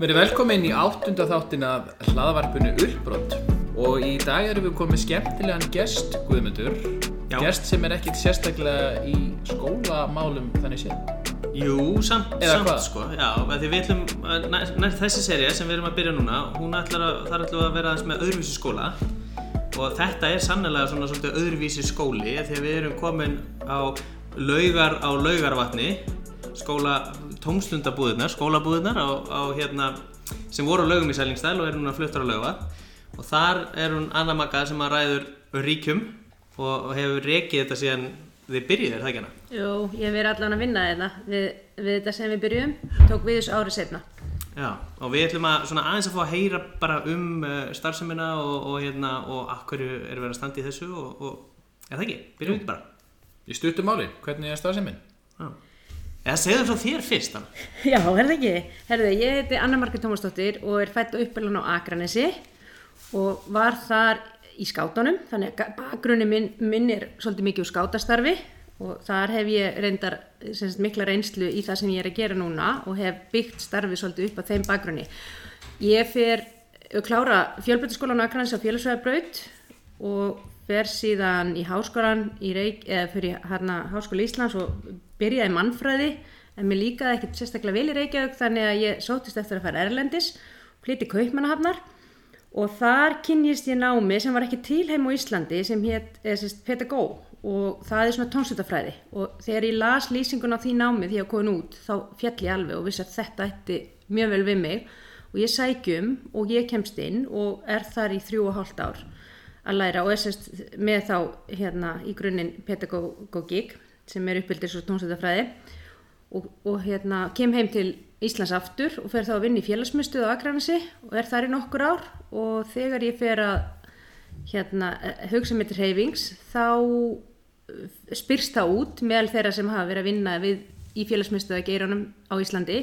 Verið velkomin í áttunda þáttin af hlaðavarpinu Uppbrott og í dag erum við komið skemmtilegan gest Guðmundur Já. gest sem er ekkit sérstaklega í skólamálum þannig séð Jú, samt, Eða samt hvað? sko, já, af því við ætlum, að- næ, næ, þessi seria sem við erum að byrja núna, hún ætlar að, þar ætlum við að vera aðeins með öðruvísi skóla og þetta er sannlega svona svolítið öðruvísi skóli af því að við erum komin á laugar á laugarvatni, skóla, tómslundabúðirnar, skólabúðirnar á, á hérna, sem voru á laugum í Sælingsdæl og eru núna fluttar á laugat og þar er hún Anna Magga sem að ræður ríkjum og, og hefur rekið þetta síðan þið byrjuðir, það ekki hana? Jú, ég hef verið allan að vinna þetta við, við þetta sem við byrjum, tók við þessu árið setna. Já, og við ætlum að svona aðeins að fá að heyra bara um uh, starfsemina og, og hérna og af hverju er verið að standa í þessu og, og er það ekki, byrjum við bara Í stuttum máli, hvernig er stafsefminn? Já. Eða segðu frá þér fyrst hann Já, er það ekki? Herðu, ég heiti Anna Margrét Tómasdóttir og er fætt og uppbyrlan á Akranesi og var þar í skátunum, þannig að bakgrunni minn, minn er svolítið mikið úr skátastarfi og þar hef ég reyndar sagt, mikla reynslu í það sem ég er að gera núna og hef byggt starfi svolítið upp á þeim bakgrunni. Ég fer klára fjölbrytaskólan á Akranesi á félagsveðarbraut og fer síðan í háskólan í Reykj, eða fyrir hérna háskóla Íslands og byrjaði mannfræði en mér líkaði ekkert sérstaklega vel í Reykjavík þannig að ég sótist eftir að fara erlendis flytti kaupmannahafnar. Og þar kynnist ég námi sem var ekki til heim á Íslandi sem hétt Petagó og það er svona tónstutafræði og þegar ég las lýsingun á því námi því að komin út þá fjall ég alveg og vissi að þetta ætti mjög vel við mig. Og ég sækjum og ég kemst inn og er þar í þrjú og hálft ár að læra og er sérst með þá hérna í grunninn pedagogík sem er uppbyldis og tónstutafræði og, og hérna kem heim til Íslands aftur og fer þá að vinna í félagsmyndstöðu á Akranesi og er þar í nokkur ár og þegar ég fer að hérna eh, hugsa mér til hreyfings þá eh, spyrst það út meðal þeirra sem hafa verið að vinna við í félagsmyndstöðu geiranum á Íslandi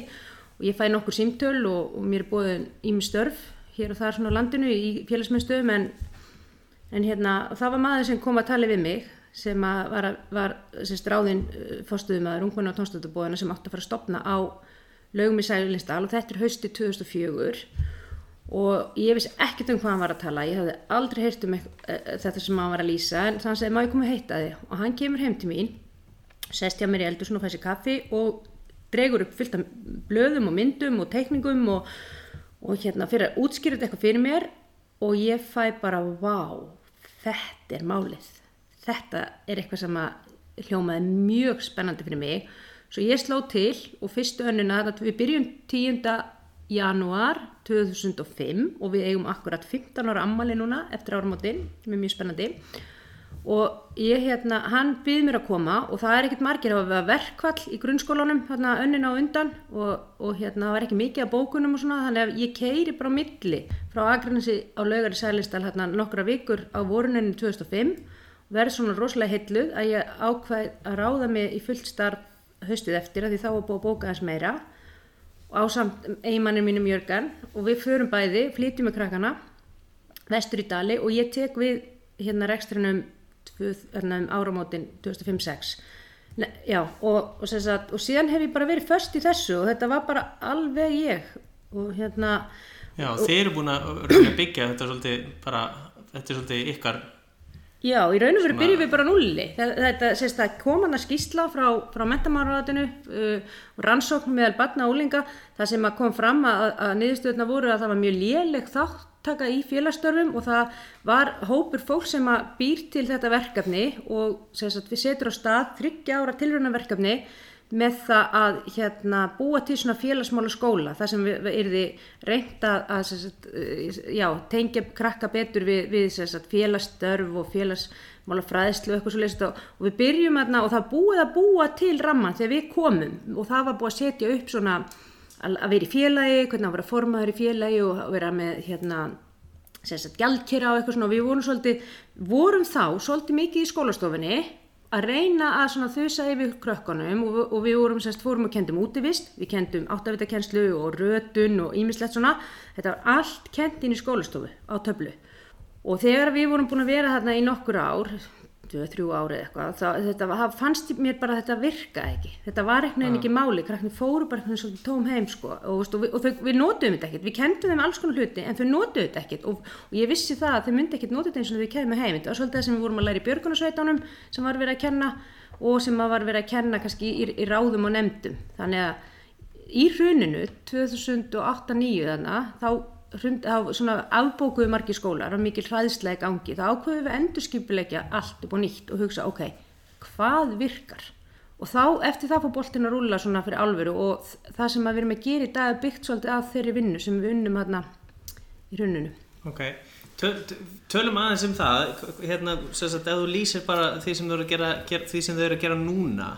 og ég fæ nokkur símtöl og, og mér er búið ími störf hér og þar svona á landinu í félagsmyndstöðum en, en hérna það var maður sem kom að tala við mig sem að var, var sérst, ráðinn fórstuðumæður ungmenna og tónstöðubóðina sem átti að fara að stopna á lögum í Sælinsdal og þetta er hausti 2004 og ég vissi ekkert um hvað hann var að tala ég hafði aldrei heyrt um ekk- eh, þetta sem hann var að lýsa en þannig segi má ég koma að heita þig? Og hann kemur heim til mín sest hjá mér í eldur og fæ sér kaffi og dregur upp fullt af blöðum og myndum og teikningum og, og hérna fyrir að útskýra þetta eitthvað fyrir mér og ég fæ bara vá, þetta er málið þetta er eitthvað sem að hljómaði mjög spennandi fyrir mig svo ég sló til og fyrstu önnuna þetta- við byrjum 10. janúar 2005 og við eigum akkurat 15 ára ammali núna eftir áramótin sem er mjög spennandi og ég hérna, hann býð mér að koma og það er ekkert margir að hafa verkvall í grunnskólanum, hérna önnina á undan og, og hérna það var ekki mikið af bókunum og svona þannig að ég keiri bara milli frá Akranesi á laugari sælistal hérna nokkra vikur á voruninu 2005 og verð svona rosalega heilluð að ég ákvað að ráða mig í fullt starf haustið eftir að því þá var búið að bóka þess meira á samt eiginmannir mínum Jörgan og við förum bæði, flytjum með krakkana vestur í Dali og ég tek við hérna rekstrinum um áramótin 2005-06 Ne- já og, og, og síðan hef ég bara verið först í þessu og þetta var bara alveg ég og hérna Já, þeir eru búin að byggja þetta svolítið bara, þetta er svolítið ykkar Já, í raun og veru byrjum við bara nulli. Þe- Þetta sést að kom hann að skýsla frá, frá mentamáraðatinu uh, rannsókn meðal batna og úlinga það sem kom fram að, að niðurstöðuna voru að það var mjög léleg þáttaka í félagstörfum og það var hópur fólk sem að býr til þetta verkefni og sagt, við setur á stað þryggja ára tilraunaverkefni með það að hérna, búa til svona félagsmála skóla þar sem við, erði reynt að, sagt, eh, já, tengja krakka betur við, við sagt, félagsstörf og félagsmála fræðslu og eitthvað svo leysist og, og við byrjum aðna og það búið að búa til ramman þegar við komum og það var búið að setja upp svona að, vera í félagi, hvernig að vera formaður í félagi og vera með hérna sagt gjaldkera og eitthvað svona. Og við vorum svolítið, vorum þá svolítið mikið í skólastofinni að reyna að svona þusa yfir krökkunum og, og við vorum semst fórum og kendum útivist, við kendum áttavitakenslu og rötun og ímislegt svona. Þetta var allt kent inn í skólastofu á töflu. Og þegar við vorum búin að vera þarna í nokkur ár 2-3 árið eitthvað, það, þetta það fannst mér bara að þetta virka ekki. Þetta var einhvern veginn ekki máli, krakkni fóru bara einhvern veginn svolítið tóm heim sko og, og, við, og þau, við notuðum þetta ekkert, við kendum þeim alls konar hluti en þau notuðu þetta ekkert og, og ég vissi það að þau myndi ekkert notið þetta eins og þau kemur heim. Þetta var svolítið það sem við vorum að læra í björgunarsveitunum sem var verið að kenna og sem að var verið að kenna kannski í, í ráðum og nefndum. Þannig að í hruninu 2008-2009 þannig hrund, þá afbókuðu margir skólar og mikil hræðslega í gangi þá ákveðum við endurskipulegja allt upp og nýtt og hugsa ok, hvað virkar? Og þá eftir það fór boltin að rúla svona fyrir alvöru og það sem við erum að gera í dag er byggt svolítið af þeirri vinnu sem við unnum hérna í hruninu. Ok, Töl, tölum aðeins um það, hérna, sagt, ef þú lýsir bara því sem þau eru að gera, þau eru að gera núna,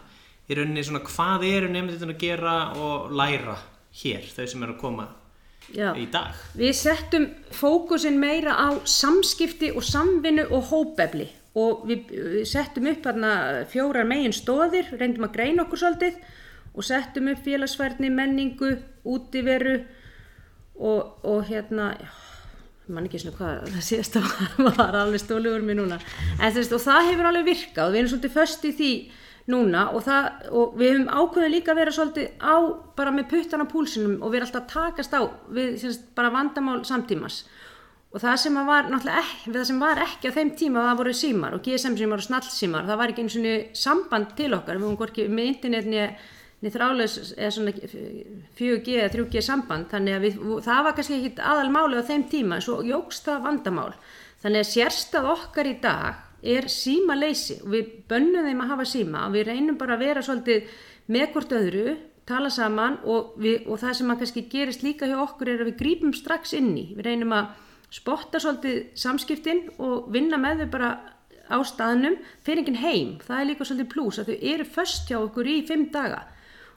í rauninni svona hvað eru nefndin að gera og læra hér, þau sem eru að koma Já. í dag. Við settum fókusin meira á samskipti og samvinnu og hópefli og við, settum upp hérna fjórar megin stóðir, reyndum að greina okkur svolítið og settum upp félagsfærni, menningu, útiveru og, og hérna, mann ekki svona hvað það síðasta var, var alveg stólugur mér núna. En þú veist, og það hefur alveg virkað og við erum svolítið föst í því núna og, það, og við höfum ákveðið líka að vera svolítið á bara með puttan á púlsinum og vera alltaf takast á við semst, bara vandamál samtímas og það sem var náttúrulega ekki, það sem var ekki á þeim tíma það voru símar og GSM símar og snall símar það var ekki eins og samband til okkar. Við höfum hvorki með internetni niður þráleis eða svona 4G eða 3G samband. Þannig að við, það var kannski ekki aðal máli á þeim tíma en svo jógst það vandamál. Þannig að sérstað okkar í dag er síma leysi og við bönnum þeim að hafa síma og við reynum bara að vera svolítið með hvort öðru tala saman og, við, og það sem að kannski gerist líka hjá okkur er að við grípum strax inn í. Við reynum að spotta svolítið samskiptin og vinna með þau bara á staðnum. Fyrir enginn heim. Það er líka svolítið plús að þau eru först hjá okkur í fimm daga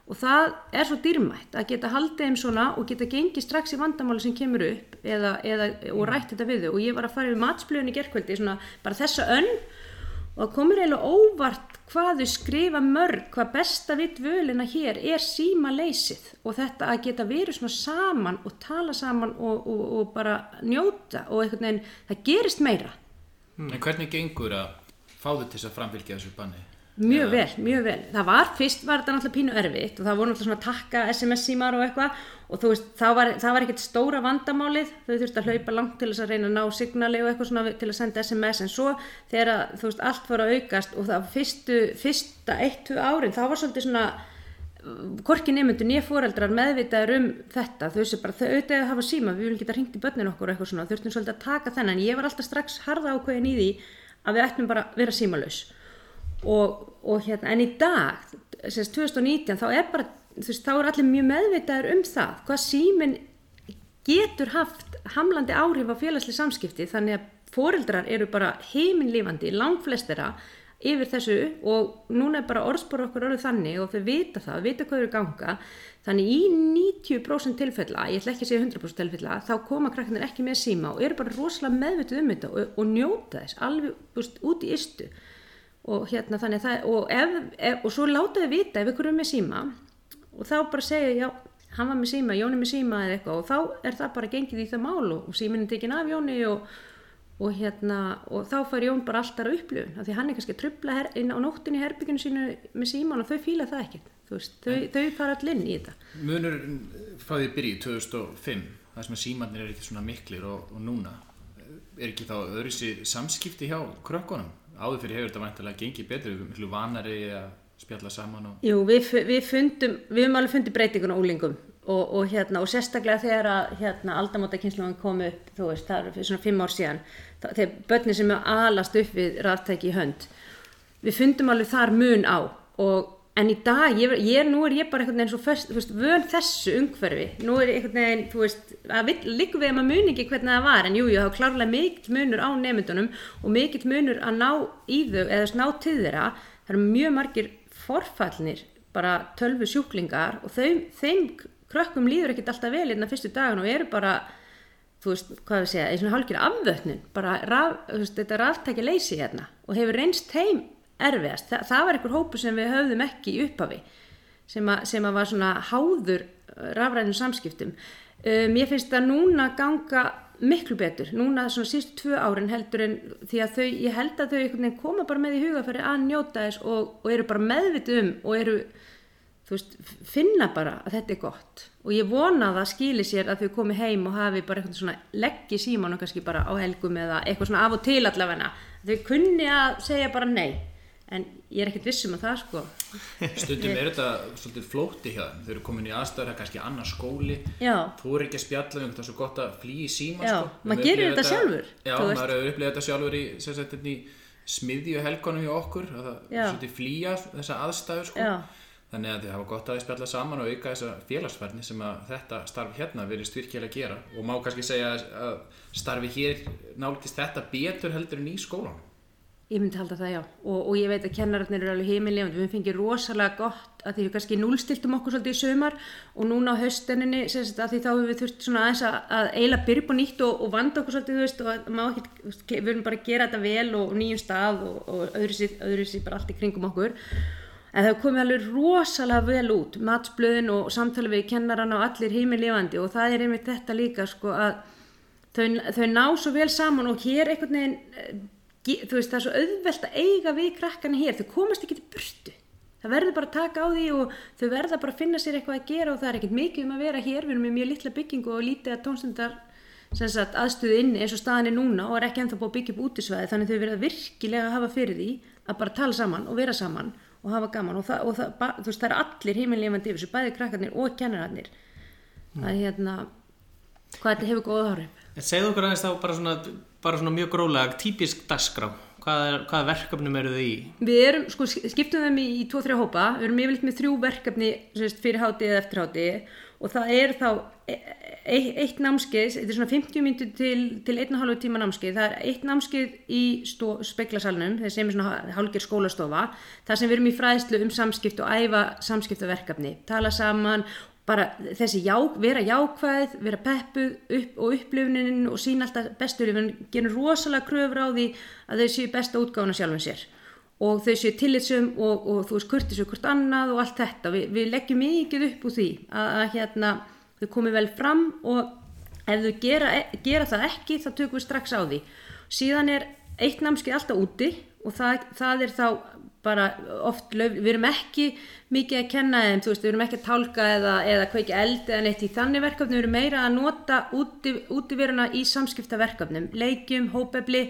og það er svo dýrmætt að geta haldið þeim svona og geta gengið strax í vandamáli sem kemur upp eða, eða, og rætt þetta við þau. Og ég var að fara við matsblöðin í gerkvöldi svona bara þessa önn. Og það komur eiginlega óvart hvað þau skrifa mörg, hvað besta vitt völina hér er síma leysið og þetta að geta verið svona saman og tala saman og, og, og bara njóta og einhvern veginn, það gerist meira. En hvernig gengur að fá þau til þess að framfylgja þessu banni? Mjög vel, mjög vel. Það var, fyrst var þetta náttúrulega pínu erfitt og það voru náttúrulega svona takka SMS-símar og eitthvað og þú veist, það var, það var ekkert stóra vandamálið, þau þurfti að hlaupa langt til þess að reyna að ná signali og eitthvað svona til að senda SMS en svo þegar þú veist, allt fór að aukast og það fyrstu, fyrsta eitt, tvö árin, það var svolítið svona hvorki nefnundur nýja fóreldrar meðvitaður um þetta, þau þessu bara, þau auðvitað að hafa síma, við viljum geta hringt í börnin okkur eitthvað svona, þurftum svolítið að taka þennan, ég var alltaf strax harða ákveðin í því að við ættum bara að vera símalaus og, og hérna, en í dag sérst 2019, þá er bara þú veist, þá er allir mjög meðvitaður um það hvað símin getur haft hamlandi áhrif á félagslega samskipti. Þannig að foreldrar eru bara heiminlífandi, langflestera yfir þessu og núna er bara orðspor okkur orðið þannig og þau vita það, vita hvað eru ganga. Þannig í 90% tilfella, ég ætla ekki að segja 100% tilfella þá koma krakkarnir ekki með síma og eru bara rosalega meðvituð um þetta og, og njóta þess alveg búst, út í istu og hérna þannig að það og, ef, ef, og svo láta þau vita ef ykkur er með síma og þá bara segja já, hann var með síma, Jón er með síma eða eitthvað. Og þá er það bara gengið í það mál og, og síminn er tekin af Jóni og, og hérna og þá fær Jón bara alltaf að upplifun. Af því hann er kannski að trubla her, inn á nóttin í herbygginu sínu með síman og þau fíla það ekkert. Veist, þau, þau fara allir inn í þetta. Munur því byrji 2005 það sem að símannir er ekki svona miklir og, og núna er ekki þá öðru sér samskipti hjá krökkunum áður fyrir hefur þetta vantilega gengið betur við erum miklu vanari að spjalla saman og Jú, við, við fundum, við höfum alveg fundið breytingun á úlingum og, og hérna, og sérstaklega þegar að hérna aldamóta kynsluðan kom upp, þú veist, það er svona fimm ár síðan, þegar börnir sem er alast upp við ráttæki í hönd, við fundum alveg þar mun á og en í dag, ég, ég, nú er ég bara einhvern veginn svo först, þú veist, vön þessu umhverfi, nú er einhvern veginn, þú veist, að líka við að maður muni ekki hvernig það var, en jú, jú, þá klárlega mikill munur á nefndunum og mikill munur að ná í þau eða ná til þeirra, það eru mjög margir forfallnir, bara tölvu sjúklingar og þeim, þeim krökkum líður ekkert alltaf vel hérna fyrstu dagan og eru bara, þú veist, hvað við segja, eins og hálfgjör afvötnun, bara, raf, veist, þetta er alltækja leysi hérna og hefur reynst heim erfiðast. Þa, það var einhver hópu sem við höfðum ekki í upphafi sem, a, sem að var svona háður rafrænum samskiptum. Um, ég finnst að núna ganga miklu betur, núna svona sístu tvö árin heldur en því að þau, ég held að þau koma bara með í hugafæri að njóta þess og, og eru bara meðvitið um og eru, þú veist, finna bara að þetta er gott og ég vona að það skýli sér að þau komi heim og hafi bara eitthvað svona leggi síman og kannski bara á helgum eða eitthvað svona af og til allavegna, þau kunni að segja bara nei, en ég er ekkert vissum að það sko, Stundum er þetta svolítið flótti hjá þeim. Þau eru komin í aðstæður, það er kannski annar skóli. já, Þú er ekki að spjalla um það er svo gott að flýja í síma Já, sko. maður gerir þetta sjálfur, Já, maður hefur upplegað þetta sjálfur í, hérna í smiðju helgunum hjá okkur að það Já. svolítið flýja þessa aðstæður sko. Þannig að þið hafa gott að spjalla saman og auka þessa félagsfærni sem að þetta starf hérna verist virkilega að gera og má kannski segja að- að starfi hér nálgist þetta betur heldur en í skólan. Ég myndi halda það já. Og, og ég veit að kennararnir eru alveg heimilefandi, við fengið rosalega gott að því við kannski núlstiltum okkur svolítið í sömar og núna á haustenninni sagt, að því þá hefur við þurft svona aðeins að, að eiginlega byrja upp á nýtt og, og vanda okkur svolítið þú veist og ekki, við erum bara að gera þetta vel og, nýjum stað og, og öðru sér bara allt í kringum okkur. En það komið alveg rosalega vel út matsblöðin og samtali við kennarana og allir heimilefandi og það er einmitt þetta líka sko að þau, þau ná svo vel saman og hér einhvern veginn eh, þú veist það er svo auðvelt að eiga við krakkana hér, þau komast ekki til burtu. Það verður bara að taka á því og þau verða bara að finna sér eitthvað að gera og það er ekkert mikið um að vera hér, við erum með mjög litla byggingu og lítið að tónstundar aðstöðu inni eins og staðan er núna og er ekki ennþá búið að byggja upp útisvæði þannig þau verða virkilega að hafa fyrir því að bara tala saman og vera saman og hafa gaman. Og, það, og það, ba, veist, það er allir heimilífandi yfir þessu, bæði krakkarnir og kennararnir. Að hérna hvað þetta hefur góða áhrif? Segðu okkur aðeins þá bara svona, bara svona mjög grólega, típisk dagskrá. Hvað, er, hvað verkefnum eru þið í? Við erum, sko, skiptum þeim í, í tvo, þrjá hópa, við erum yfirleitt með þrjú verkefni fyrir háti eða eftir háti og það er þá e e eitt námskeið, þetta er svona 50 myndir til, til 1,5 tíma námskeið, það er eitt námskeið í speklasalnum, það sem er svona hálgir skólastofa, það sem við erum í fræðslu um samskipt og æfa samskiptaverkefni, tala saman, bara þessi já, vera jákvæð, vera peppuð upp og upplifunin og sína alltaf bestur, við gerum rosalega kröfur á því að þau séu besta útgáðuna sjálfum sér. Og þau séu tillitsum og, og þú veist kurtis og hvort annað og allt þetta, Vi, við leggjum mikið upp úr því að, að hérna þau komið vel fram og ef þau gera, gera það ekki þá tökum við strax á því. Síðan er eitt námskeið alltaf úti og það, það er þá bara oft, löf, við erum ekki mikið að kenna þeim, veist, við erum ekki að tálka eða, eða kveiki eld eða neitt í þannig verkefni, við erum meira að nota úti, útiveruna í samskiptaverkefnum, leikjum, hópefli,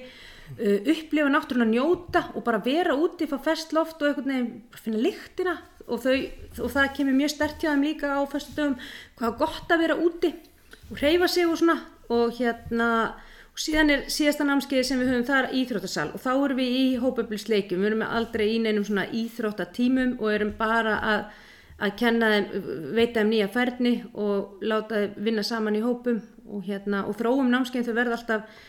uh, upplifa náttúrulega njóta og bara vera úti, fá fest loft og einhvern veginn finna lyktina og, og það kemur mjög stert hjá þeim líka á festu dögum, hvað er gott að vera úti og hreyfa sig og svona og hérna og síðan er síðasta námskeið sem við höfum þar íþróttasal og þá erum við í hópeflisleikum, við erum aldrei í neinum svona íþróttatímum og erum bara að, að kenna þeim, veita þeim nýja færni og láta þeim vinna saman í hópum og, hérna, og þróum námskeiðin. Þau verða alltaf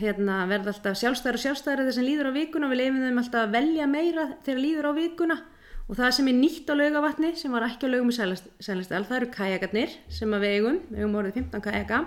hérna, verða alltaf sjálfstæðar og sjálfstæðar þess að líður á vikuna. Og við leifum þeim alltaf að velja meira þegar líður á vikuna. Og það sem er nýtt á laugavatni sem var ekki á laugum í Sælastæl það eru kajakarnir sem við eigum. Við eigum orðið 15 kajaka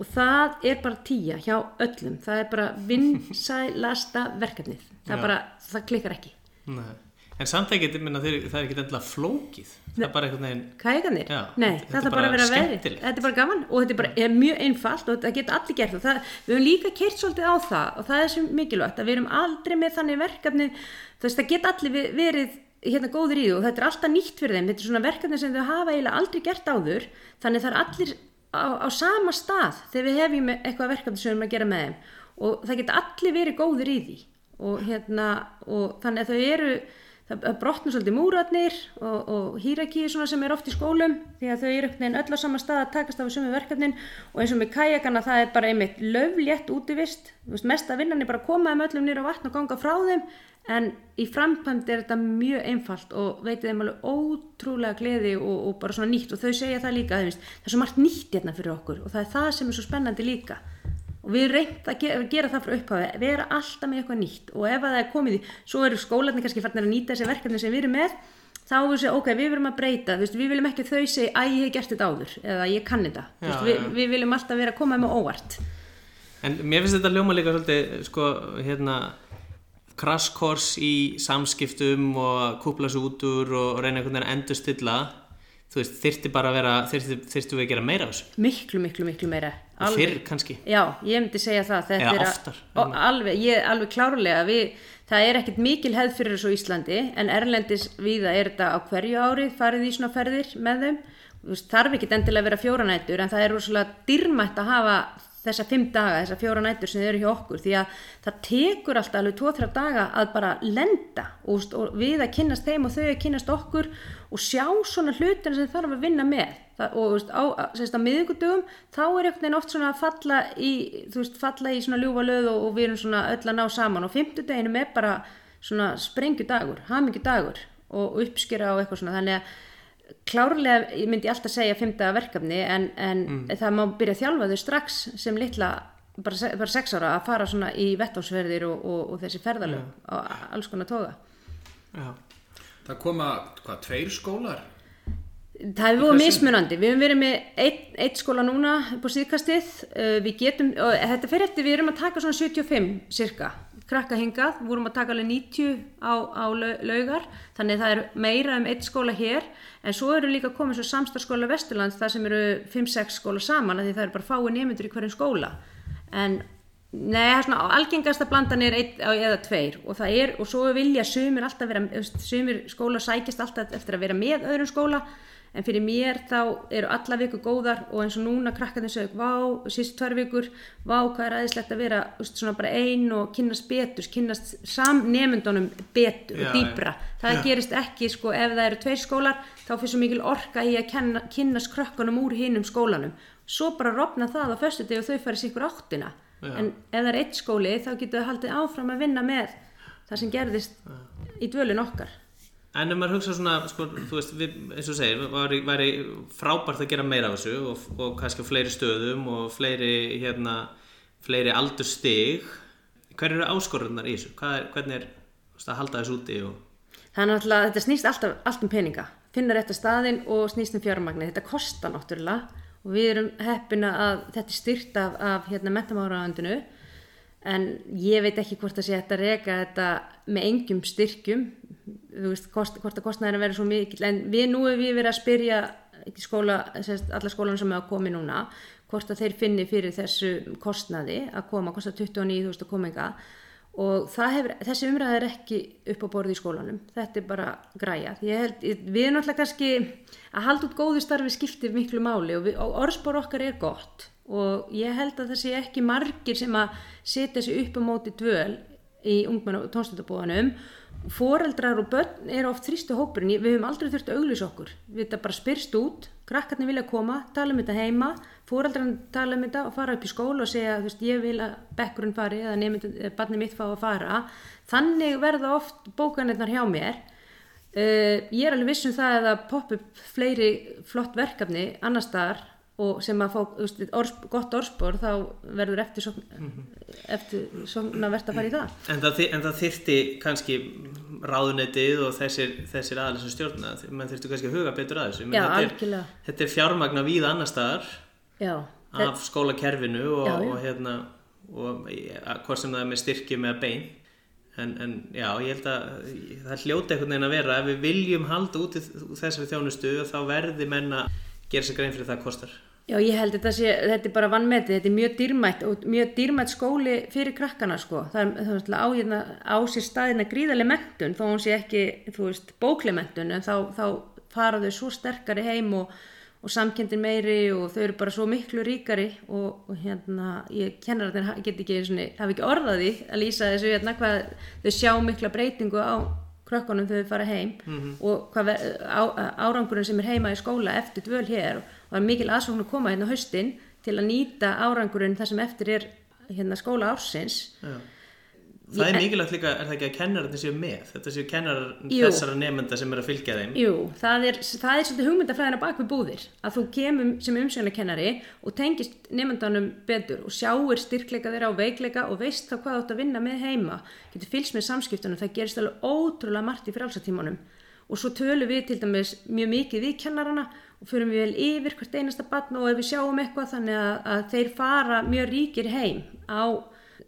og það er bara tíja hjá öllum. Það er bara vinsælasta verkefnið. Það, bara, það klikkar ekki. Nei. En samt ekkert, ég minna, það er ekkert endilega flókið. Það er bara einhvern veginn, kajakarnir? Já, Nei, þetta- er bara að vera bara skemmtilegt. þetta er bara gaman og þetta er, bara, er mjög einfalt og þetta geta allir gert það, við höfum líka keirt svolítið á það og það er sem mikilvægt að við erum aldrei með þannig verkefni. Þú veist það geta allir ve- verið hérna góður í því og þetta er alltaf nýtt fyrir þeim. Þetta er svona verkefni sem þau hafa eiginlega aldrei gert áður þannig það er allir á, á sama stað þegar við hefjum eitthvað verkefni sem við erum að gera með þeim. Og það geta allir verið góður í því. Og hérna og þannig að þau eru það brotnum svolítið múratnir og, og hýrakíu sem er oft í skólum því að þau eru einhvern veginn öll á sama stað að takast af sömu verkefnin. Og eins og með kajakana það er bara einmitt löflétt útivist. Veist, mesta vinnan er bara að koma þeim öllum nýra vatn og ganga frá þeim. En í framkvæmd er þetta mjög einfalt og veitið þeim alveg ótrúlega gleði og, og bara svona nýtt. Og þau segja það líka það er svo margt nýtt hérna fyrir okkur og það er það sem er svo spennandi líka og við erum reynd að gera, gera það frá upphafi vera alltaf með eitthvað nýtt. Og ef að það er komið í svo eru skólarnir kannski farnir að nýta þessi verkefni sem við erum með þá við segja ok, við verum að breyta. Veist, við viljum ekki að þau segja að ég hef gert þetta áður eða ég kann þetta, Já, veist, við, við viljum alltaf vera að koma með óvart. En mér finnst þetta ljóma líka svolítið, sko, hérna, crash course í samskiptum og að kúpla svo út úr og reyna einhvern veginn að endurstilla. Þú veist, þyrfti bara að vera, þyrfti, þyrfti við að gera meira af þessu. miklu, miklu, miklu meira Alveg. fyrr kannski Já, ég myndi segja það Eða er að- oftar. og alveg, ég alveg klárlega við, það er ekkert mikil hefð fyrir þessu Íslandi en erlendis viða er þetta á hverju ári farið í svona ferðir með þeim veist, þarf ekkert endilega að vera fjóra nætur en það er rosalega dýrmætt að hafa þessa fimm daga, þessa fjóra nætur sem þið eru hjá okkur því að það tekur alltaf alveg tvo-þrjá daga að bara lenda og, og við að kynnast þeim og þau að kynnast okkur og sjá svona hlutina sem þarf að vinna með. Það, og veist, á, sérst, á miðvikudögum þá er einhvern veginn oft svona að falla í þú veist, falla í svona ljúfa löð og, og við erum svona öll að ná saman. Og fimmtudeginum er bara svona sprengjudagur hamingjudagur og uppskera og eitthvað svona. Þannig að klárlega ég myndi alltaf segja fimmta verkefni en, en það má byrja að þjálfa þau strax sem litla bara, bara sex ára að fara svona í vettvánsverðir og, og, og þessi ferðalög á alls konar toga. Já. Það koma, hvað, tveir skólar? Það hefur verið mismunandi, við hefum verið með eitt, eitt skóla núna upp á síðkastið, uh, við getum, og þetta fyrir eftir, við erum að taka svona 75 cirka, krakka hingað, vorum að taka alveg 90 á, á lau- laugar, þannig að það er meira um eitt skóla hér, en svo eru líka komið svo samstarfskóla Vesturlands, það sem eru 5-6 skóla saman, því það eru bara fáið nemyndur í hverjum skóla, en er svona algengasta blandan er á- eða tveir og það er, og svo vilja sumir alltaf vera, sumir skóla sækjast alltaf eftir að vera með öðrum skóla en fyrir mér þá eru alla viku góðar og eins og núna krakkarnir sög vá, síst tvær vikur, vá hvað er aðeinslegt að vera, veist, svona bara ein og kynnast betur, kynnast samnemundunum betur Já, og dýbra það já. gerist ekki, sko, ef það eru tveir skólar þá fyrir svo mikil orka í að kenna, kynnast krakkanum úr hinum skólanum. Svo bara rofna það á föstu og þau farið sér áttina. Já. en ef það er eitt skóli þá getur það haldið áfram að vinna með það sem gerðist í dvölin okkar En ef maður hugsa svona, sko, þú veist, við, eins og segir, væri, væri frábært að gera meira af þessu og, og kannski fleiri stöðum og fleiri, hérna, fleiri aldurstig. Hver eru áskorunnar í þessu? Er, hvernig er veist, að halda þessu úti og... það er náttúrulega, þetta snýst alltaf allt um peninga finna rétt að staðinn og snýst um fjármagni þetta kostar náttúrulega og við erum heppina að þetta er styrt af, af hérna metamáraðandinu en ég veit ekki hvort það sé hægt að reka þetta með engjum styrkjum þú veist, kost, hvort að kostnaðina verið svo mikil en við nú hefur við verið að spyrja skóla, alla skólan sem hefur komið núna hvort að þeir finni fyrir þessu kostnaði að koma, kosta 29.000 að koma ykkar og hefur, þessi umræð er ekki upp á borði í skólanum, þetta er bara græja, held, við erum náttúrulega kannski að halda út góðu starfi skiptir miklu máli og, við, og orðspor okkar er gott. Og ég held að það sé ekki margir sem að setja sig upp á móti dvöl í ungmenn og tónstættabúðanum foreldrar og börn eru oft þrýstu hópurinn, við höfum aldrei þurft að auglýsa okkur. Við þetta bara spyrst út, krakkarnir vilja koma tala um þetta heima, foreldrarnir tala um þetta og fara upp í skóla og segja veist, ég vil að bekkurinn fari eða nefndin, barnið mitt fá að fara. Þannig verða oft bókanirnar hjá mér. Uh, ég er alveg viss um það að það popp upp fleiri flott verkefni annar staðar og sem að fá veist, orðs, gott orðspor þá verður eftir sókn, eftir sókn að verða að fara í það. En það, en það þyrfti kannski ráðunetið og þessir, þessir aðalir sem stjórna, menn þyrfti kannski að huga betur að þessu. Já, þetta er-. Þetta er fjármagna víða annar staðar já, af skólakerfinu og, Já, og hérna og hvort sem það er með styrki með bein. En, en já, ég held að það hljóti einhvern veginn að vera. Ef við viljum halda út þessari þjónustu þá verði menn að gera sér grein fyrir það að kostar Já, ég held þetta sé, þetta er bara vannmetið, þetta er mjög dýrmætt og mjög dýrmætt skóli fyrir krakkana sko. Það er, það er náttúrulega á, hérna, sér staðina gríðarlega mentun, þó hún sé ekki, þú veist, bókleg mentun, en þá, þá fara þau svo sterkari heim og, og samkendin meiri og þau eru bara svo miklu ríkari og, og hérna, ég kennar að þeir get ekki, hafi ekki orðaði að lýsa þessu, hérna, hvað þau sjá mikla breytingu á krökkunum þegar þau fara heim og hvað ver, á, árangurinn sem er heima í skóla eftir dvöl hér og er mikil aðsókn að koma hérna á haustin til að nýta árangurinn þar sem eftir er hérna skóla ársins já. Það er mikilvægt líka, er það ekki að kennararnir séu með? Þetta séu kennarar þessara nefnda sem er að fylgja þeim. Jú, það er, það er svolítið hugmyndafræðina bak við búðir að þú kemur sem umsjónakennari og tengist nefndanum betur og sjáir styrkleika þeirra og veikleika og veist þá hvað þú átt að vinna með heima. Getur fylgst með samskiptunum, það gerist alveg ótrúlega margt í frálsatímanum og svo tölum við til dæmis mjög mikið við kennarana og förum við vel yfir hvert einasta barn og ef við sjáum eitthvað þannig að, að þeir fara mjög ríkir heim á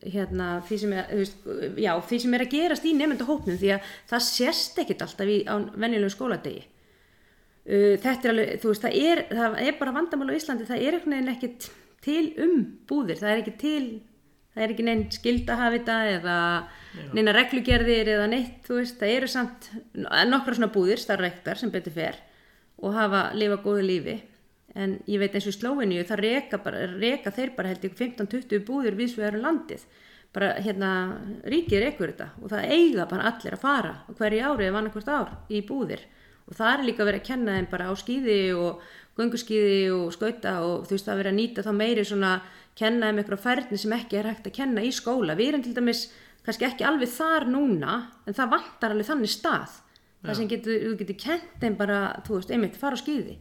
hérna, því, sem er, veist, já, því sem er að gerast í nefndahópnum því að það sést ekkit alltaf í, á venjulegu skóladegi. Uh, þetta er alveg, þú veist, það er, það er bara vandamál á Íslandi, það er veginn ekkit til um búðir, það er ekki til það er ekki neinn skildahafita eða neina reglugerðir eða neitt, þú veist, það eru samt nokkra svona búðir, starfrektar sem betur fer og hafa lifa góðu lífi en ég veit eins og það reka, bara, reka þeir bara held ég 15-20 búðir við svo eru landið. Bara hérna ríkið rekur þetta og það eiga bara allir að fara hverju ári eða annarkvort ár í búðir. Og það er líka verið að kenna þeim bara á skýði og gönguskýði og skauta og þú veist það verið að nýta þá meiri svona kenna þeim eitthvað færni sem ekki er hægt að kenna í skóla. Við erum til dæmis kannski ekki alveg þar núna en það vantar alveg þannig stað. Það sem getur, þú getur kent þeim bara þú veist, einmitt fara á skýði.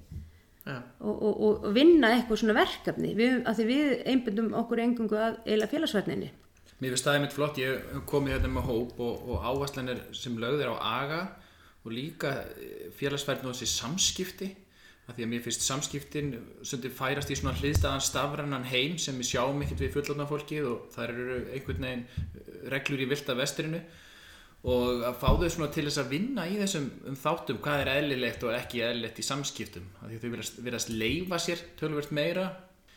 Og, og, og vinna eitthvað svona verkefni. Við, að því við einbindum okkur engungu að eila félagsverninni Mér finnst það einmitt flott, ég hef komið hérna með hóp og, og áherslanir sem lögðir á aga og líka félagsverðin og þessi samskipti. Af því að mér finnst samskiptin færast í svona hliðstæðan stafrannan heim sem við sjáum ekkert við fullotna fólkið og það eru einhvern veginn eh, reglur í vilda vestrinu og að fá þau svona til þess að vinna í þessum um þáttum hvað er eðlilegt og ekki eðlilegt í samskiptum? Því að þau virðast leifa sér tölvert meira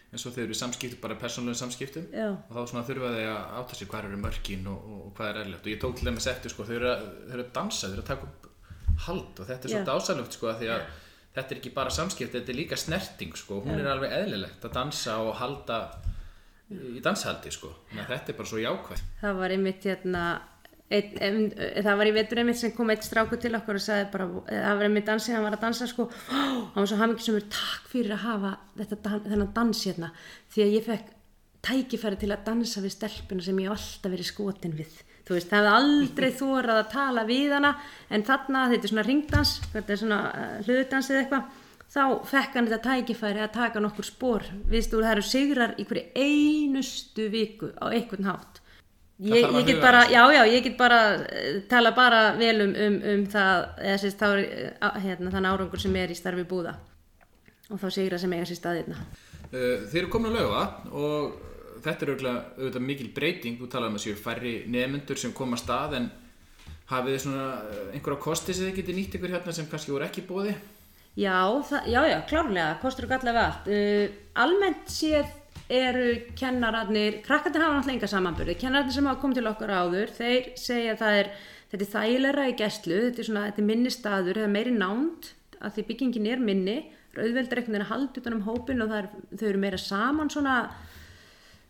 en svo þau eru samskiptum bara persónulegum samskiptum. Já. og þá svona þurfa þau að átta sig hvað eru mörkin og, og, og hvað er eðlilegt. Og ég tók til dæmis eftir sko, þau eru að, eru að dansa, þau eru að taka upp hald og þetta er Já. svolítið ásalögt sko því að þetta er ekki bara samskipt, þetta er líka snerting sko, hún er alveg eðlilegt að dansa og halda í danshaldi sko, að þetta er bara svo jákvæð það var einmitt hérna ein, ein, það var í vetur einmitt sem kom eitt stráku til okkur og sagði bara það var einmitt dansi, hann var að dansa sko. Hann var svo hamingisumur, takk fyrir að hafa þetta, þennan dans hérna. Því að ég fekk tækifæri til að dansa við stelpuna sem ég alltaf verið skotin við. Þú veist, það hefði aldrei þórað að tala við hana en þarna, þetta er svona ringdans þetta er svona uh, hlutdans eða eitthvað þá fekk hann þetta tækifæri að taka nokkur spór, viðstu, það eru sigrar í hverju einustu viku á einhvern hátt ég, ég get bara, já já, ég get bara eh, tala bara vel um, um, um það eða sérst þá er eh, hérna, þann árangur sem er í starfi búða og þá sigra sem eiga sér staðirna Uh, Þeir eru komin að lauga og þetta er auðvitað, auðvitað mikil breyting, þú talaðum að séu færri nefnendur sem koma að stað en hafið þið svona einhverja kosti sem þið getið nýtt ykkur hérna sem kannski voru ekki bóði? Já, það, já, já, klárlega, kostur galla við allt. Uh, almennt séð eru kennararnir, krakkarnir hafa náttúrulega enga samanburði, kennararnir sem hafa komið til okkar áður, þeir segja að það er, þetta er þægilega í gæslu, þetta er svona, þetta er minni staður, það er meiri nánd, að því byggingin er minni, auðveldur einhvern veginn að halda utan um hópin og er, þau eru meira saman svona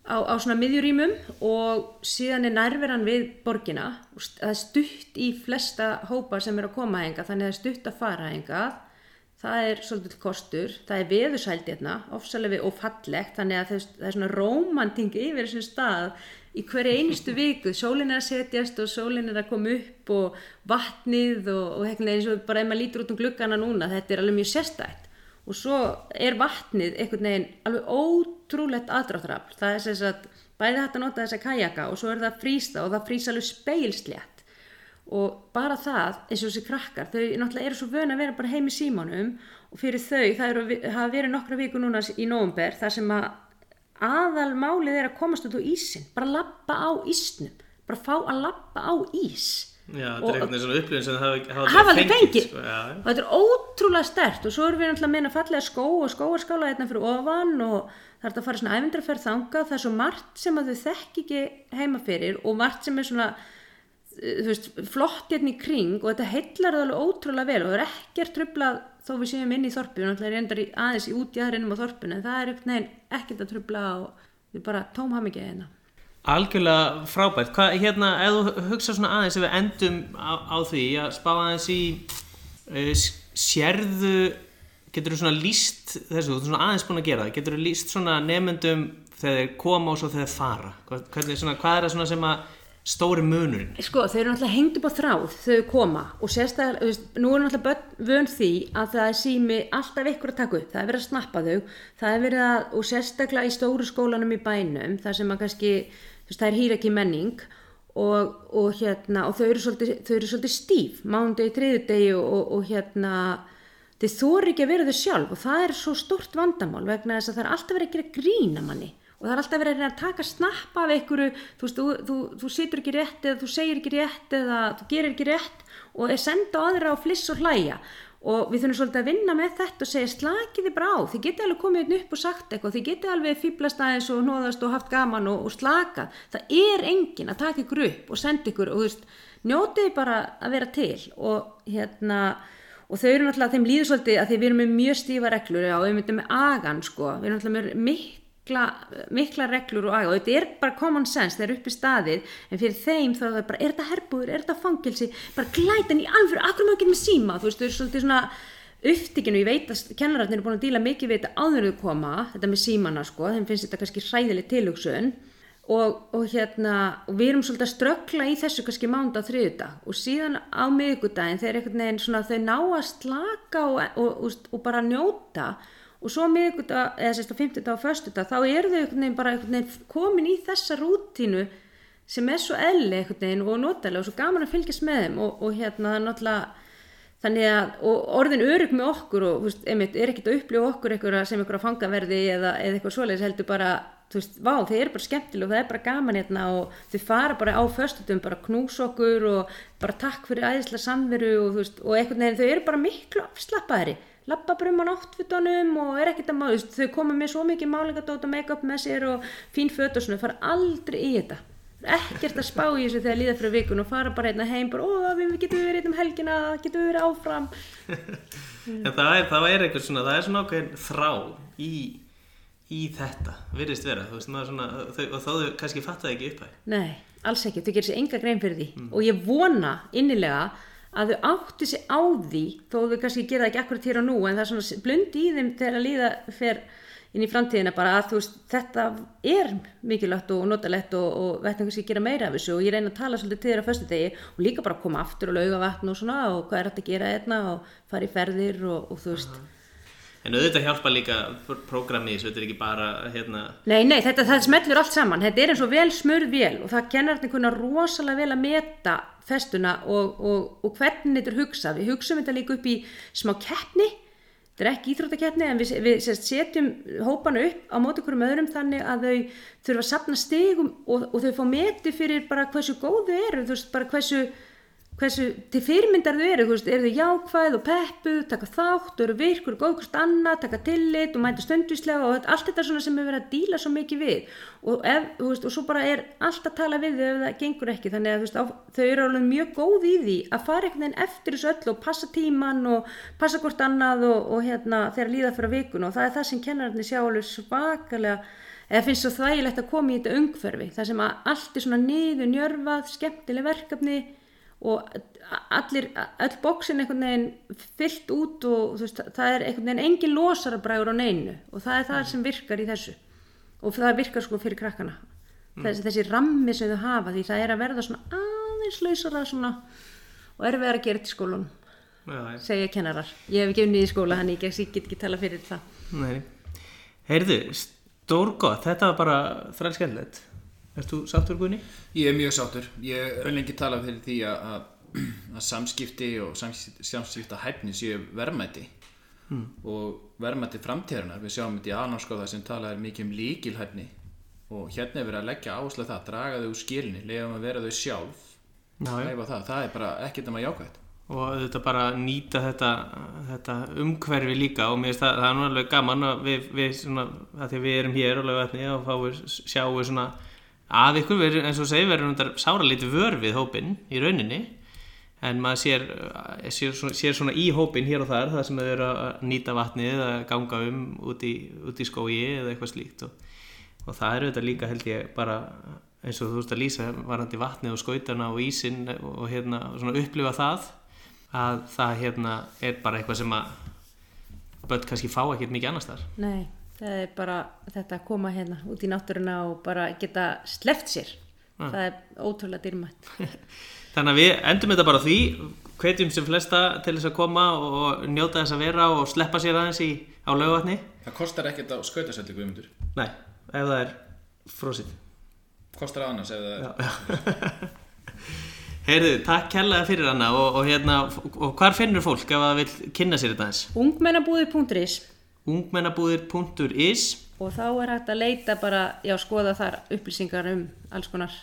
á, á svona miðjurýmum og síðan er nærveran við borgina. Og það er stutt í flesta hópa sem er að koma henga þannig að það er stutt að fara henga það er svolítið kostur. Það er veðursæld hérna, ofsalega við og fallegt þannig að það, það er svona rómanting yfir þessum stað í hverju einustu viku, sólin er að setjast og sólin er að koma upp og vatnið og, og hérna eins og bara ef maður lítur út um gluggana núna, þetta er alveg mjög sérstætt og svo er vatnið einhvern veginn alveg ótrúlegt aðdráttarafl. Það er sem sagt bæði hægt að nota þessa kajaka og svo er það frísta og það frýs alveg speilslétt og bara það eins og þessi krakkar þau náttúrulega eru svo vön að vera bara heim í símanum og fyrir þau það eru, hafa verið nokkra viku núna í nóvumber þar sem að aðal málið er að komast út á ísin bara lappa á ísnum bara fá að lappa á ís. Já, þetta er einhvern veginn svona upplifin sem það hafa, aldrei fengið sko, og þetta er ótrúlega stert og svo erum við náttúrulega meina fallega skó og skóarskála hérna fyrir ofan og það er að fara svona æfindraferð þangað. Það er svo margt sem að þau þekk ekki heima fyrir og margt sem er svona veist, flott hérna í kring og þetta heillar það alveg ótrúlega vel og það er ekkert trublað þó við séum inn í þorpu og náttúrulega reyndar í, aðeins í út í aðrinnum á þorpinu en það er veginn ekkert að trubla og við bara tómhamingið hérna Algjörlega frábært. Hvað, hérna, ef þú hugsa svona aðeins ef við endum á, á því að spá aðeins í uh, sérðu, getur þú svona líst þessu, þú ert svona aðeins búin að gera það, getur þú líst svona nefnendum þegar þeir koma og svo þegar þeir fara? Hvernig, svona, hvað er það sem að stóri munurinn? Sko, þau eru náttúrulega hengt upp á þráð þau koma. Og sérstaklega, þú veist, nú er náttúrulega börn vön því að það er sími alltaf ykkur að taka upp, það er verið að snappa þau, það er verið að, og sérstaklega í stóru skólanum í bænum, þar sem að kannski, þú veist, það er hýr ekki menning. Og, og hérna, og þau eru svolítið, þau eru svolítið stíf, mánudegi, þriðudegi og, og, og hérna, þau þóri ekki að vera þau sjálf. Og það er svo stort vandamál vegna þess að það er alltaf verið að gera grína manni og það er alltaf verið að taka snappa af einhverju, þú veist, þú, þú, þú situr ekki rétt eða þú segir ekki rétt eða þú gerir ekki rétt og er senda á aðra á fliss og hlæja. Og við þurfum svolítið að vinna með þetta og segja slakið þið bara á, þið getið alveg komið upp og sagt eitthvað, þið getið alveg fýblast aðeins og nóðast og haft gaman og, og slakað. Það er engin að taka ykkur upp og senda ykkur og þú veist, njótið bara að vera til. Og hérna og þau eru náttúrulega, þeim líður svolítið að við erum með mjög stífa reglur, já, við myndum með agan sko, við erum náttúrulega með mikla, mikla reglur og aga og þetta er bara common sense, það er upp í staðið en fyrir þeim þá er það bara, er þetta herbúður, er þetta fangilsi, bara glætan í alveg, akkur maður getur með síma, þú veist, þau eru svolítið svona upptíkinu, ég veit að kennararnir eru búin að díla mikið við þetta áður þau koma, þetta með símana sko, þeim finnst þetta kannski hræðileg tilhugsun. Og, og hérna og við erum svolítið að ströggla í þessu kannski mánda á þriðudag og síðan á miðgudaginn þegar og, og, og, og og svo miðgudag, eða sérst á 50 og 1. þá eru þau einhvern veginn bara einhvern veginn komin í þessa rútínu sem er svo eðli einhvern veginn og notalega og svo gaman að fylgjast með þeim og hérna náttúrulega þannig að, og orðin örug með okkur og, veist, einmitt, er ekkit að upplifa okkur sem einhverja fangaverði eða, eða eitthvað svoleiðis heldur bara, þú veist, vá, þeir eru bara skemmtilega og það er bara gaman hérna og þau fara bara á föstutum, bara knús okkur og bara takk fyrir æðislega samveru og og einhvern veginn, þau eru bara miklu afslappaðri, lappa bara um á náttfutunum og er ekkit að maður, þau koma með svo mikið málingadót og make-up með sér og fín föt og svona, fara aldrei í þetta. Ekkert að spá í þessu þegar líða fyrir vikun og fara bara hérna heim bara, ó, við getum verið hérna um helgina getum verið áfram. En það er, það er eitthvað svona, það er svona okkur þrá í, í þetta virðist vera, þú veist, maður svona þau, og þá þau kannski fattaði ekki upphæð Nei, alls ekki, þau gerir sér enga grein fyrir því. Mm. og ég vona innilega að þau átti sér á því þó þau kannski gera ekki akkurat hér og nú en það er svona blund í þeim þegar líða fyrir inn í framtíðina bara að þú veist þetta er mikilvægt og notalegt og, og við ætlum kannski að gera meira af þessu og ég reyna að tala svolítið til þér á föstu degi og líka bara að koma aftur og lauga vatn og svona og hvað er þetta að gera einna og fara í ferðir og, og þú veist uh -huh. En auðvitað hjálpa líka prógrami þessu, þetta er ekki bara hérna Nei, nei, þetta, það smellur allt saman. Þetta er eins og vel smurð vel og það kennar þetta kunna rosalega vel að meta festuna og, og hvernig þetta er hugsað. Við hugsaum þetta líka upp í smá keppni. Þetta er ekki íþróttakeppni en við, við sérst, setjum hópana upp á móti hverjum öðrum þannig að þau þurfa að sapna stegum og, og þau fá meti fyrir bara hversu góð þau eru, þú veist, bara hversu hversu til fyrirmyndar þau eru, veist, eru þau jákvæð og peppuð, taka þátt, eru virkur, góðkvist annað, taka tillit og mæta stundvíslega og allt þetta sem við verðum að díla svo mikið við. Og, ef, veist, og svo bara er allt að tala við þau ef það gengur ekki, þannig að veist, á, þau eru alveg mjög góð í því að fara einhvern veginn eftir þessu öll og passa tíman og passa hvort annað og, og hérna þegar líða fyrir vikun og það er það sem kennararnir sjá alveg svakalega eða finnst svo þægilegt að koma í þetta umhverfi, það sem allt er svona niður njörfað, skemmtileg verkefni og allir, all bóksin einhvern veginn fyllt út og veist, það er einhvern veginn engin losarabræður á neinu og það er það mm. sem virkar í þessu. Og það virkar sko fyrir krakkana. Mm. þessi, þessi rammi sem þau hafa því það er að verða svona aðeins lausara svona og er við að gera þetta í skólunum ja, segja kennarar. Ég hef ekki unnið í skóla hann ég get ekki, tala fyrir það. Nei. Heyrðu, stórgóð þetta var bara þræð skemmtilegt Erst þú sáttur Gunni? Ég er mjög sáttur. Ég er lengi talað fyrir því að, að, að samskipti og samskipta hæfni séu verðmætti hmm. og verðmætti framtíðarinnar. Við sjáum þetta í aðnámskóða sem talað mikið um líkilhæfni og hérna er verið að leggja áherslu það, draga þau úr skilni, lega um að vera þau sjálf. Já, það. það er bara ekkert að jákvæða og þetta bara nýta þetta, þetta umhverfi líka og mér finnst það, það er nú alveg gaman að við, við, svona, að við erum hér og lögum fáum, sjáum svona að ykkur verður, eins og segi, verður náttúrulega sára lítið vör við hópin í rauninni en maður sér, eh, sér, svona, sér svona í hópin hér og þar það sem eru að nýta vatnið eða ganga um út í, út í skói eða eitthvað slíkt og, og það eru þetta líka held ég bara eins og þú veist að lýsa varandi vatnið og skautana og ísin og hérna svona upplifa það að það hérna er bara eitthvað sem að börn kannski fá ekkert mikið annars þar Nei það er bara þetta að koma hérna út í náttúruna og bara geta sleft sér. Ah. það er ótrúlega dýrmætt. Þannig að við endum þetta bara því hvetjum sem flesta til þess að koma og njóta þess að vera og sleppa sér aðeins í, á laugatni Það kostar ekkert á skautasældi guðmundur. Nei, ef það er frósitt Kostar annars ef það er Heyrðu, takk kærlega fyrir hana og, og, hérna, og hvar finnur fólk ef það vil kynna sér þetta eins? Ungmennabúðir.is ungmennabúðir.is og þá er hægt að leita bara, já skoða þar upplýsingar um alls konar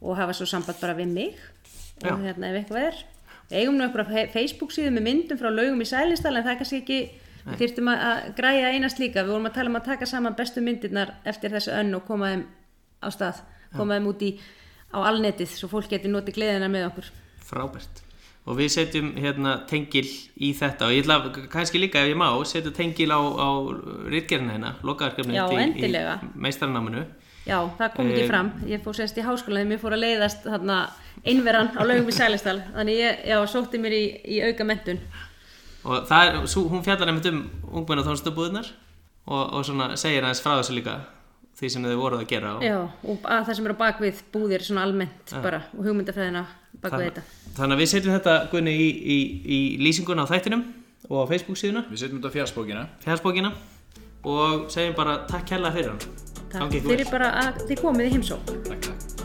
og hafa svo samband bara við mig og já. hérna ef eitthvað er eigum nú eitthvað Facebook síðu með myndum frá laugum í Sælinsdal en það er kannski ekki, við þyrftum að, græja einast líka. Við vorum að tala um að taka saman bestu myndirnar eftir þessu önn og koma þeim á stað, koma þeim út í, á alnetið svo fólk geti notið gleðina með okkur. Frábært. Og við setjum hérna tengil í þetta og ég ætla kannski líka ef ég má setja tengil á, á rítgerðina hérna, lokaðarkefnið Já, í, endilega. í meistarnáminu. Já, það kom ekki Eh, fram. Ég fór sérst í háskóla þegar mér fór að leiðast þarna einveran á laugum í Sælisdal. Þannig ég, já, sótti mér í, í auka mentun. Og það hún fjallar einmitt um ungmenn og tónstabúðunar og, og svona segir aðeins frá þessu líka því sem þau voruð að gera. Og, Já, og að það sem eru bakvið búðir svona almennt bara og hugmyndafræðina bakvið þetta. Þannig að við setjum þetta Gunni í, í, í lýsinguna á þættinum og á Facebook síðuna, Við setjum þetta á fjarsbókina. fjárspókina og segjum bara takk kærlega fyrir hann. Takk fyrir bara að þið komið í heimsók. Takk, takk.